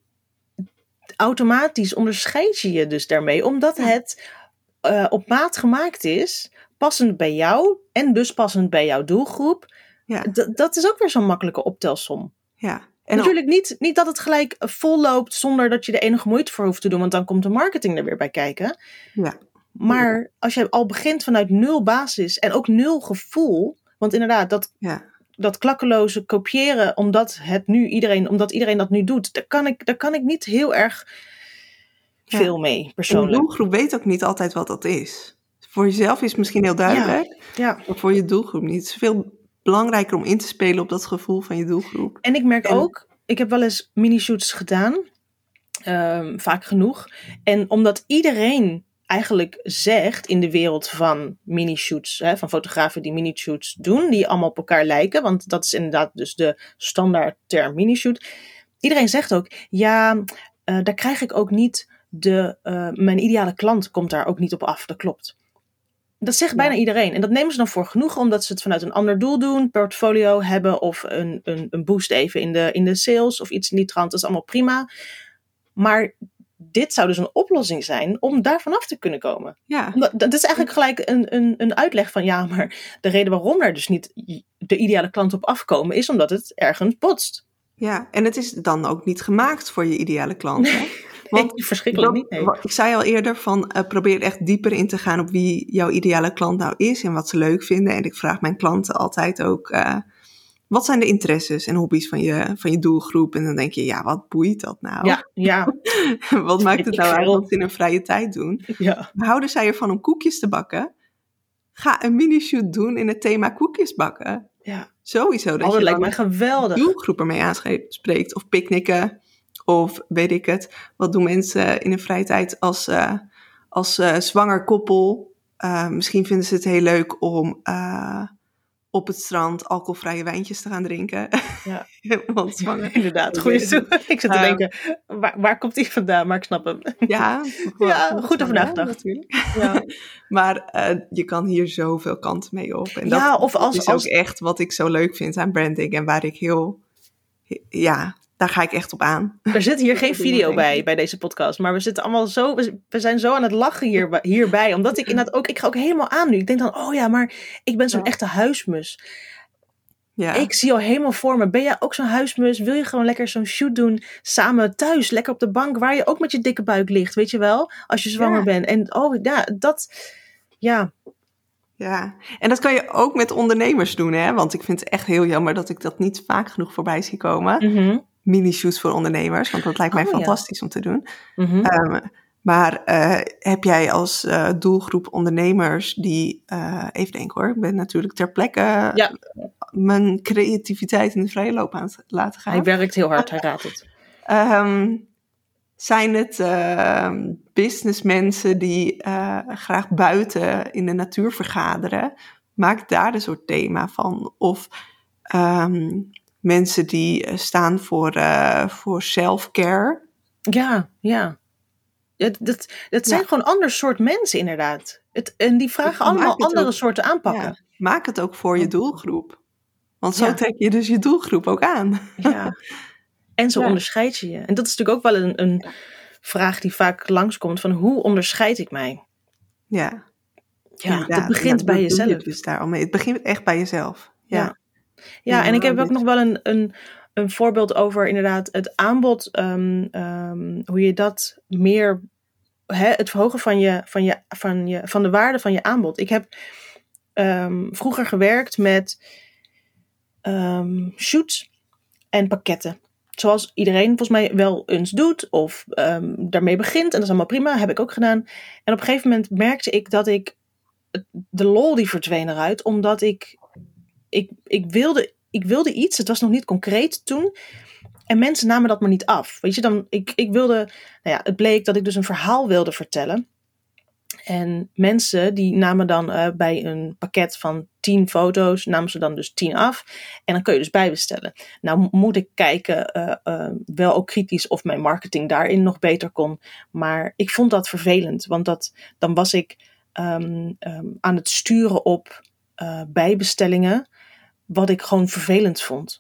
automatisch onderscheid je je dus daarmee, omdat het uh, op maat gemaakt is passend bij jou en dus passend bij jouw doelgroep. Ja. Dat is ook weer zo'n makkelijke optelsom. Ja. En Natuurlijk niet, niet dat het gelijk vol loopt zonder dat je er enige moeite voor hoeft te doen, want dan komt de marketing er weer bij kijken. Ja. Maar als je al begint vanuit nul basis en ook nul gevoel, want inderdaad, dat, ja. dat klakkeloze kopiëren, omdat, het nu iedereen, omdat iedereen dat nu doet, daar kan ik, daar kan ik niet heel erg Ja. veel mee, En de persoonlijk. doelgroep weet ook niet altijd wat dat is. Voor jezelf is het misschien heel duidelijk, Ja. maar voor je doelgroep niet. Het is veel belangrijker om in te spelen op dat gevoel van je doelgroep. En ik merk En- ook, ik heb wel eens mini-shoots gedaan, ehm, vaak genoeg. En omdat iedereen eigenlijk zegt in de wereld van mini-shoots, hè, van fotografen die mini-shoots doen, die allemaal op elkaar lijken, want dat is inderdaad dus de standaard term mini-shoot. Iedereen zegt ook, ja, eh, daar krijg ik ook niet de, eh, mijn ideale klant komt daar ook niet op af, dat klopt. Dat zegt bijna iedereen. En dat nemen ze dan voor genoegen, omdat ze het vanuit een ander doel doen, portfolio hebben of een, een, een boost even in de, in de sales of iets in die trant. Dat is allemaal prima. Maar dit zou dus een oplossing zijn om daar vanaf te kunnen komen. Ja, Dat, dat is eigenlijk gelijk een, een, een uitleg van ja, maar de reden waarom daar dus niet de ideale klant op afkomen is omdat het ergens botst. ja. En het is dan ook niet gemaakt voor je ideale klant. hè? *laughs* Want Nee, verschrikkelijk dat- niet. Nee. wat- ik zei al eerder van eh, probeer echt dieper in te gaan op wie jouw ideale klant nou is en wat ze leuk vinden. En ik vraag mijn klanten altijd ook, eh, wat zijn de interesses en hobby's van je, van je doelgroep? En dan denk je, ja, wat boeit dat nou? Ja, ja, *laughs* wat maakt het ik nou uit wat ze in hun vrije tijd doen? ja. Houden zij ervan om koekjes te bakken? Ga een mini-shoot doen in het thema koekjes bakken. ja. Sowieso. Dat Oh, dat je lijkt mij geweldig. doelgroep ermee aanspreekt. Of picknicken. Of weet ik het. Wat doen mensen in hun vrije tijd als, eh, als eh, zwanger koppel? Eh, misschien vinden ze het heel leuk om op het strand alcoholvrije wijntjes te gaan drinken. Ja. *laughs* Want zwanger. Inderdaad, goeie Ja. zo. *laughs* Ik zit te Ehm, denken, waar, waar komt die vandaan? Maar ik snap hem. Ja, *laughs* Ja, goed over Ja, nagedacht. natuurlijk. Ja. Maar je kan hier zoveel kanten mee op. En Ja, dat, of als- dat is als- ook echt wat ik zo leuk vind aan branding. En waar ik heel... Ja, daar ga ik echt op aan. Er zit hier *laughs* geen video bij, bij deze podcast. Maar we zitten allemaal zo, we, zijn zo aan het lachen hier, hierbij. Omdat ik inderdaad ook, ik ga ook helemaal aan nu. Ik denk dan, oh ja, maar ik ben zo'n Ja. echte huismus. Ja. Ik zie al helemaal voor me. Ben jij ook zo'n huismus? Wil je gewoon lekker zo'n shoot doen samen thuis? Lekker op de bank waar je ook met je dikke buik ligt, weet je wel? Als je zwanger Ja. bent. En oh ja, dat, ja. Ja, en dat kan je ook met ondernemers doen, hè? Want ik vind het echt heel jammer dat ik dat niet vaak genoeg voorbij zie komen. Mhm, Mini-shoots voor ondernemers, want dat lijkt mij Oh, ja. fantastisch om te doen. mhm. Ehm, maar eh, heb jij als eh, doelgroep ondernemers die, eh, even denken hoor, ik ben natuurlijk ter plekke Ja. mijn creativiteit in de vrije loop aan het laten gaan. Hij werkt heel hard, hij raadt het. *laughs* Ehm, zijn het ehm, businessmensen die graag buiten in de natuur vergaderen? Maak daar een soort thema van. Of mensen die eh, staan voor, eh, voor self-care. Ja, ja. Het, dat, dat zijn Ja. gewoon ander soort mensen inderdaad. Het, en die vragen allemaal andere ook- soorten aanpakken. Ja, maak het ook voor je doelgroep. Want zo Ja. trek je dus je doelgroep ook aan. Ja. *laughs* En zo onderscheid je je. En dat is natuurlijk ook wel een, een vraag die vaak langskomt van hoe onderscheid ik mij? Ja, Ja, dat begint bij jezelf. dus daar al mee. Het begint echt bij jezelf. Ja. Ja. En ik heb ook nog wel een, een, een voorbeeld over inderdaad het aanbod. ehm, ehm, hoe je dat meer, hè, het verhogen van, je, van, je, van, je, van de waarde van je aanbod. Ik heb ehm, vroeger gewerkt met shoots en pakketten. Zoals iedereen volgens mij wel eens doet of daarmee begint. En dat is allemaal prima, heb ik ook gedaan. En op een gegeven moment merkte ik dat ik de lol die verdween eruit, omdat ik, ik, ik, wilde, ik wilde iets, het was nog niet concreet toen. En mensen namen dat maar niet af. Weet je, dan, ik, ik wilde, nou ja, het bleek dat ik dus een verhaal wilde vertellen. En mensen die namen dan eh, bij een pakket van 10 foto's, namen ze dan dus 10 af. En dan kun je dus bijbestellen. Nou moet ik kijken, eh, eh, wel ook kritisch of mijn marketing daarin nog beter kon. Maar ik vond dat vervelend, want dat, dan was ik ehm, ehm, aan het sturen op eh, bijbestellingen, wat ik gewoon vervelend vond.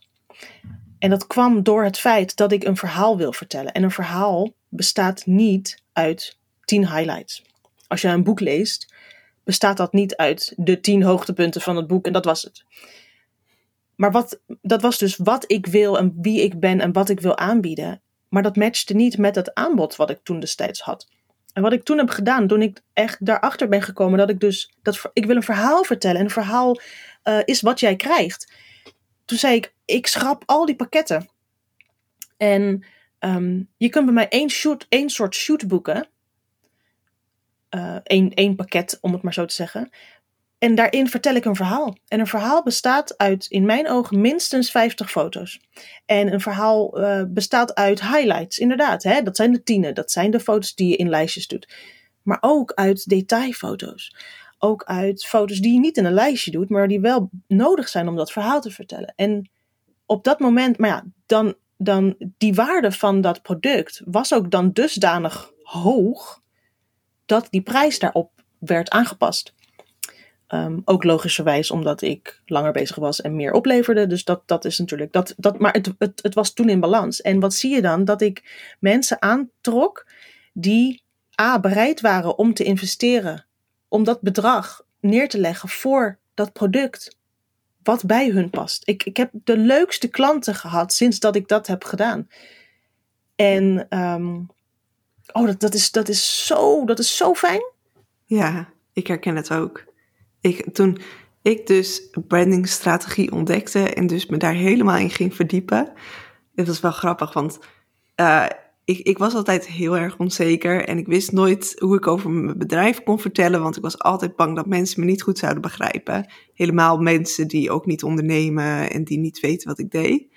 En dat kwam door het feit dat ik een verhaal wil vertellen. En een verhaal bestaat niet uit 10 highlights. Als je een boek leest, bestaat dat niet uit de tien hoogtepunten van het boek en dat was het. Maar wat, dat was dus wat ik wil en wie ik ben en wat ik wil aanbieden. Maar dat matchte niet met het aanbod wat ik toen destijds had. En wat ik toen heb gedaan, toen ik echt daarachter ben gekomen dat ik dus, dat, ik wil een verhaal vertellen en een verhaal uh, is wat jij krijgt. Toen zei ik, ik schrap al die pakketten. En um, je kunt bij mij één, shoot, één soort shoot boeken. Uh, één, één pakket, om het maar zo te zeggen. En daarin vertel ik een verhaal. En een verhaal bestaat uit, in mijn ogen, minstens 50 foto's. En een verhaal uh, bestaat uit highlights, inderdaad. Hè? Dat zijn de tienen, dat zijn de foto's die je in lijstjes doet. Maar ook uit detailfoto's. Ook uit foto's die je niet in een lijstje doet, maar die wel nodig zijn om dat verhaal te vertellen. En op dat moment, maar ja, dan, dan die waarde van dat product was ook dan dusdanig hoog dat die prijs daarop werd aangepast. Um, ook logischerwijs omdat ik langer bezig was en meer opleverde. Dus dat, dat is natuurlijk. Dat, dat, maar het, het, het was toen in balans. En wat zie je dan? Dat ik mensen aantrok die A. bereid waren om te investeren. Om dat bedrag neer te leggen voor dat product. Wat bij hun past. Ik, ik heb de leukste klanten gehad sinds dat ik dat heb gedaan. En um, oh, dat, dat, is, dat, is zo, dat is zo fijn. Ja, ik herken het ook ik, toen ik dus brandingstrategie ontdekte en dus me daar helemaal in ging verdiepen. Het was wel grappig, want uh, ik, ik was altijd heel erg onzeker en ik wist nooit hoe ik over mijn bedrijf kon vertellen, want ik was altijd bang dat mensen me niet goed zouden begrijpen. Helemaal mensen die ook niet ondernemen en die niet weten wat ik deed.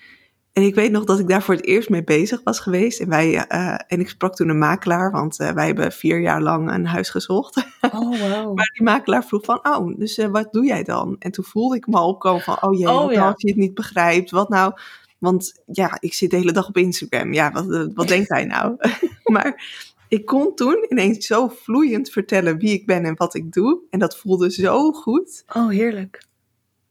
En ik weet nog dat ik daar voor het eerst mee bezig was geweest. En, wij, uh, en ik sprak toen een makelaar, want uh, wij hebben vier jaar lang een huis gezocht. Oh, wow. *laughs* maar die makelaar vroeg van, oh, dus uh, wat doe jij dan? En toen voelde ik me al opkomen van, oh jee, oh, wat ja. nou als je het niet begrijpt? Wat nou? Want ja, ik zit de hele dag op Instagram. Ja, wat, wat denkt hij nou? *laughs* maar ik kon toen ineens zo vloeiend vertellen wie ik ben en wat ik doe. En dat voelde zo goed. Oh, heerlijk.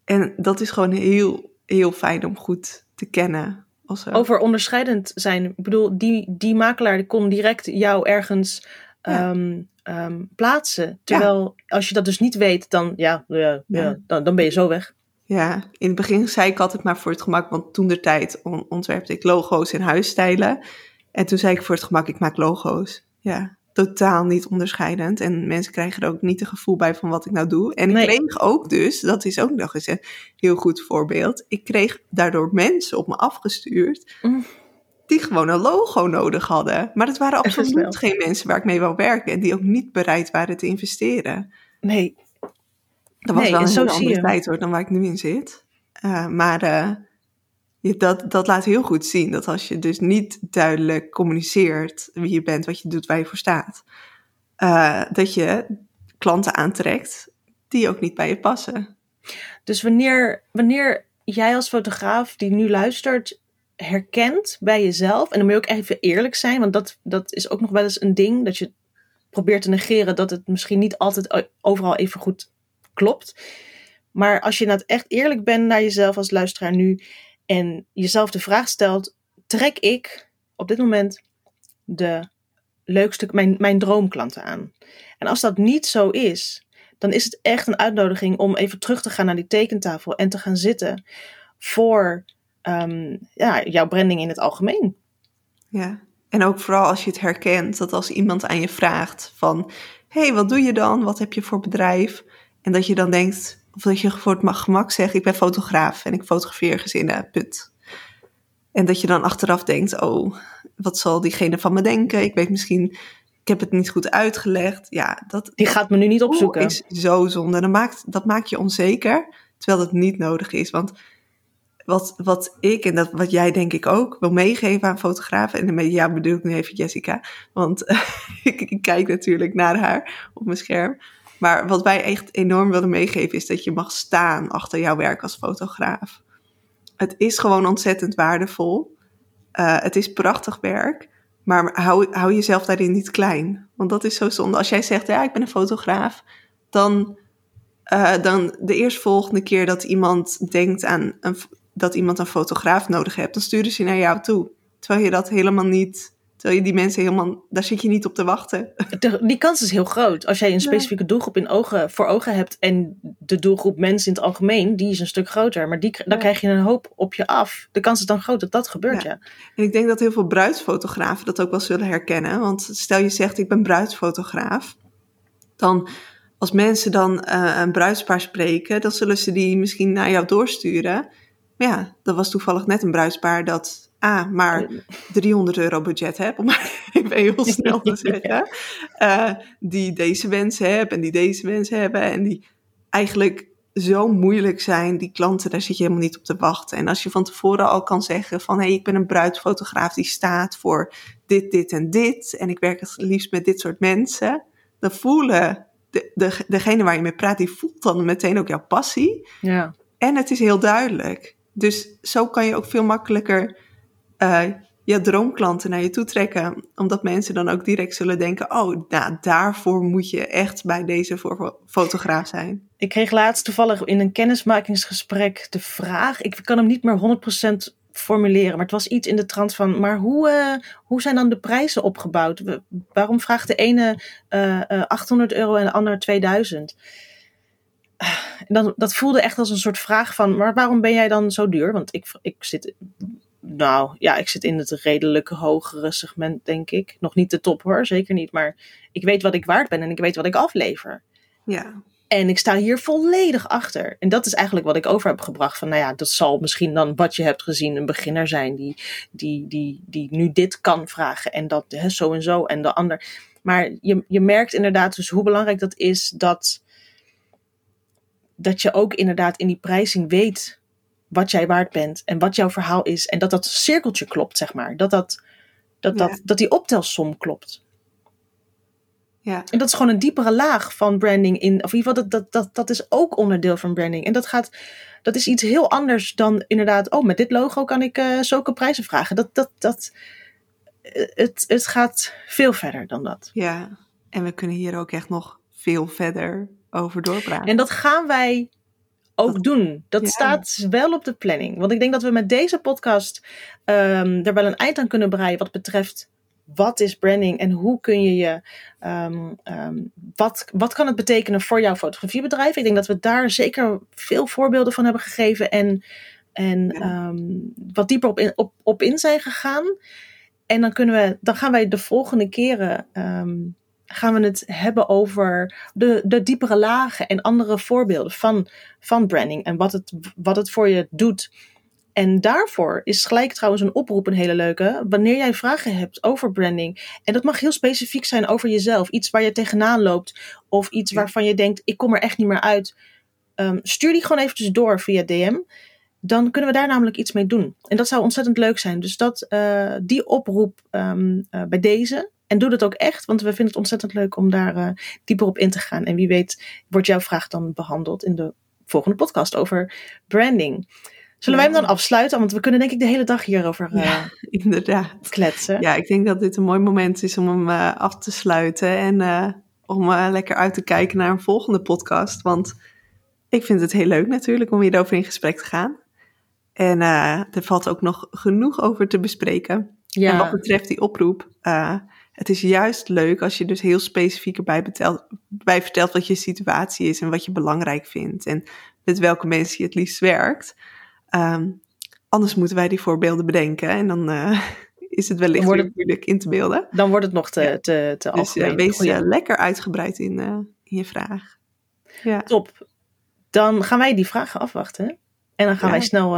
En dat is gewoon heel, heel fijn om goed te kennen. Over onderscheidend zijn. Ik bedoel, die, die makelaar die kon direct jou ergens ja. um, um, plaatsen. Terwijl ja. als je dat dus niet weet, dan, ja, ja, ja. Dan, dan ben je zo weg. Ja, in het begin zei ik altijd maar voor het gemak, want toen de tijd ontwerpte ik logo's en huisstijlen. En toen zei ik voor het gemak, ik maak logo's. Ja, totaal niet onderscheidend. En mensen krijgen er ook niet het gevoel bij van wat ik nou doe. En nee. ik kreeg ook dus, dat is ook nog eens een heel goed voorbeeld. Ik kreeg daardoor mensen op me afgestuurd. Mm. Die gewoon een logo nodig hadden. Maar dat waren absoluut geen mensen waar ik mee wou werken. En die ook niet bereid waren te investeren. Nee. Dat was nee, wel een zo andere tijd hoor, dan waar ik nu in zit. Uh, maar uh, dat, dat laat heel goed zien dat als je dus niet duidelijk communiceert wie je bent, wat je doet, waar je voor staat, uh, dat je klanten aantrekt die ook niet bij je passen. Dus wanneer, wanneer jij als fotograaf die nu luistert, herkent bij jezelf, en dan moet je ook even eerlijk zijn, want dat, dat is ook nog wel eens een ding, dat je probeert te negeren dat het misschien niet altijd overal even goed klopt. Maar als je nou echt eerlijk bent naar jezelf als luisteraar nu en jezelf de vraag stelt: trek ik op dit moment de leukste, mijn, mijn droomklanten aan? En als dat niet zo is, dan is het echt een uitnodiging om even terug te gaan naar die tekentafel en te gaan zitten voor um, ja, jouw branding in het algemeen. Ja, en ook vooral als je het herkent, dat als iemand aan je vraagt van, hey, wat doe je dan? Wat heb je voor bedrijf? En dat je dan denkt, of dat je voor het gemak zegt, ik ben fotograaf en ik fotografeer gezinnen, put. En dat je dan achteraf denkt, oh, wat zal diegene van me denken? Ik weet misschien, ik heb het niet goed uitgelegd. Ja, dat, Die gaat me nu niet opzoeken. is zo zonde. Dat maakt, dat maakt je onzeker, terwijl het niet nodig is. Want wat, wat ik en dat, wat jij denk ik ook wil meegeven aan fotografen. En jou bedoel ik nu even Jessica. Want *laughs* ik, ik, kijk natuurlijk naar haar op mijn scherm. Maar wat wij echt enorm willen meegeven is dat je mag staan achter jouw werk als fotograaf. Het is gewoon ontzettend waardevol. Uh, het is prachtig werk. Maar hou, hou jezelf daarin niet klein. Want dat is zo zonde. Als jij zegt, ja, ik ben een fotograaf. Dan, uh, dan de eerstvolgende keer dat iemand denkt aan een, dat iemand een fotograaf nodig hebt, dan sturen ze naar jou toe. Terwijl je dat helemaal niet Terwijl je die mensen helemaal, daar zit je niet op te wachten. De, die kans is heel groot. Als jij een specifieke doelgroep in ogen, voor ogen hebt en de doelgroep mensen in het algemeen, die is een stuk groter. Maar die, dan krijg je een hoop op je af. De kans is dan groot dat dat gebeurt, ja. En ik denk dat heel veel bruidsfotografen dat ook wel zullen herkennen. Want stel je zegt, ik ben bruidsfotograaf. Dan, als mensen dan uh, een bruidspaar spreken, dan zullen ze die misschien naar jou doorsturen. Maar ja, dat was toevallig net een bruidspaar dat ah, maar 300 euro budget heb, om maar *laughs* even heel snel te *laughs* zeggen, uh, die deze wensen hebben en die deze wensen hebben en die eigenlijk zo moeilijk zijn, die klanten, daar zit je helemaal niet op te wachten. En als je van tevoren al kan zeggen van, hé, hey, ik ben een bruidsfotograaf die staat voor dit, dit en dit, en ik werk het liefst met dit soort mensen, dan voelen de, de, degene waar je mee praat, die voelt dan meteen ook jouw passie. Ja. En het is heel duidelijk. Dus zo kan je ook veel makkelijker uh, je droomklanten naar je toe trekken. Omdat mensen dan ook direct zullen denken: oh, nou, daarvoor moet je echt bij deze fotograaf zijn. Ik kreeg laatst toevallig in een kennismakingsgesprek de vraag. Ik kan hem niet meer 100% formuleren, maar het was iets in de trant van: maar hoe, uh, hoe zijn dan de prijzen opgebouwd? waarom vraagt de ene uh, uh, 800 euro en de ander 2000? Dan, dat voelde echt als een soort vraag van: maar waarom ben jij dan zo duur? Want ik, ik zit nou ja, ik zit in het redelijk hogere segment, denk ik. Nog niet de top hoor, zeker niet. Maar ik weet wat ik waard ben en ik weet wat ik aflever. Ja. En ik sta hier volledig achter. En dat is eigenlijk wat ik over heb gebracht. Van nou ja, dat zal misschien dan wat je hebt gezien een beginner zijn. Die, die, die, die nu dit kan vragen. En dat hè, zo en zo en de ander. Maar je, je merkt inderdaad dus hoe belangrijk dat is. Dat, dat je ook inderdaad in die prijzing weet wat jij waard bent en wat jouw verhaal is. En dat dat cirkeltje klopt, zeg maar. Dat, dat, dat, dat, dat die optelsom klopt. Ja. En dat is gewoon een diepere laag van branding. In, of in ieder geval, dat, dat, dat, dat is ook onderdeel van branding. En dat, gaat, dat is iets heel anders dan inderdaad, oh, met dit logo kan ik uh, zulke prijzen vragen. Dat, dat, dat, eh, het, het gaat veel verder dan dat. Ja, en we kunnen hier ook echt nog veel verder over doorpraten. En dat gaan wij ook doen. Dat staat wel op de planning. Want ik denk dat we met deze podcast um, er wel een eind aan kunnen breien wat betreft wat is branding en hoe kun je je, um, um, wat, wat kan het betekenen voor jouw fotografiebedrijf? Ik denk dat we daar zeker veel voorbeelden van hebben gegeven en, en ja. wat dieper op in, op, op in zijn gegaan. En dan, kunnen we, dan gaan wij de volgende keren gaan we het hebben over de, de diepere lagen en andere voorbeelden van, van branding en wat het, wat het voor je doet. En daarvoor is gelijk trouwens een oproep een hele leuke. Wanneer jij vragen hebt over branding, en dat mag heel specifiek zijn over jezelf, iets waar je tegenaan loopt, of iets waarvan je denkt: ik kom er echt niet meer uit, um, stuur die gewoon eventjes door via DM. Dan kunnen we daar namelijk iets mee doen. En dat zou ontzettend leuk zijn. Dus dat, uh, die oproep um, uh, bij deze. En doe dat ook echt, want we vinden het ontzettend leuk om daar uh, dieper op in te gaan. En wie weet wordt jouw vraag dan behandeld in de volgende podcast over branding. Zullen ja. wij hem dan afsluiten? Want we kunnen denk ik de hele dag hierover uh, ja, *laughs* inderdaad. kletsen. Ja, ik denk dat dit een mooi moment is om hem uh, af te sluiten. En om lekker uit te kijken naar een volgende podcast. Want ik vind het heel leuk natuurlijk om hierover in gesprek te gaan. En er valt ook nog genoeg over te bespreken. Ja. En wat betreft die oproep het is juist leuk als je dus heel specifiek erbij betelt, bij vertelt wat je situatie is en wat je belangrijk vindt en met welke mensen je het liefst werkt. Um, anders moeten wij die voorbeelden bedenken en dan uh, *laughs* is het wellicht het, moeilijk in te beelden. Dan wordt het nog te, te, te dus, algemeen. Dus wees uh, lekker uitgebreid in, uh, in je vraag. Ja. Top. Dan gaan wij die vragen afwachten en dan gaan ja. wij snel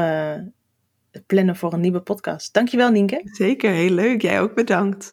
plannen voor een nieuwe podcast. Dankjewel Nienke. Zeker, heel leuk. Jij ook bedankt.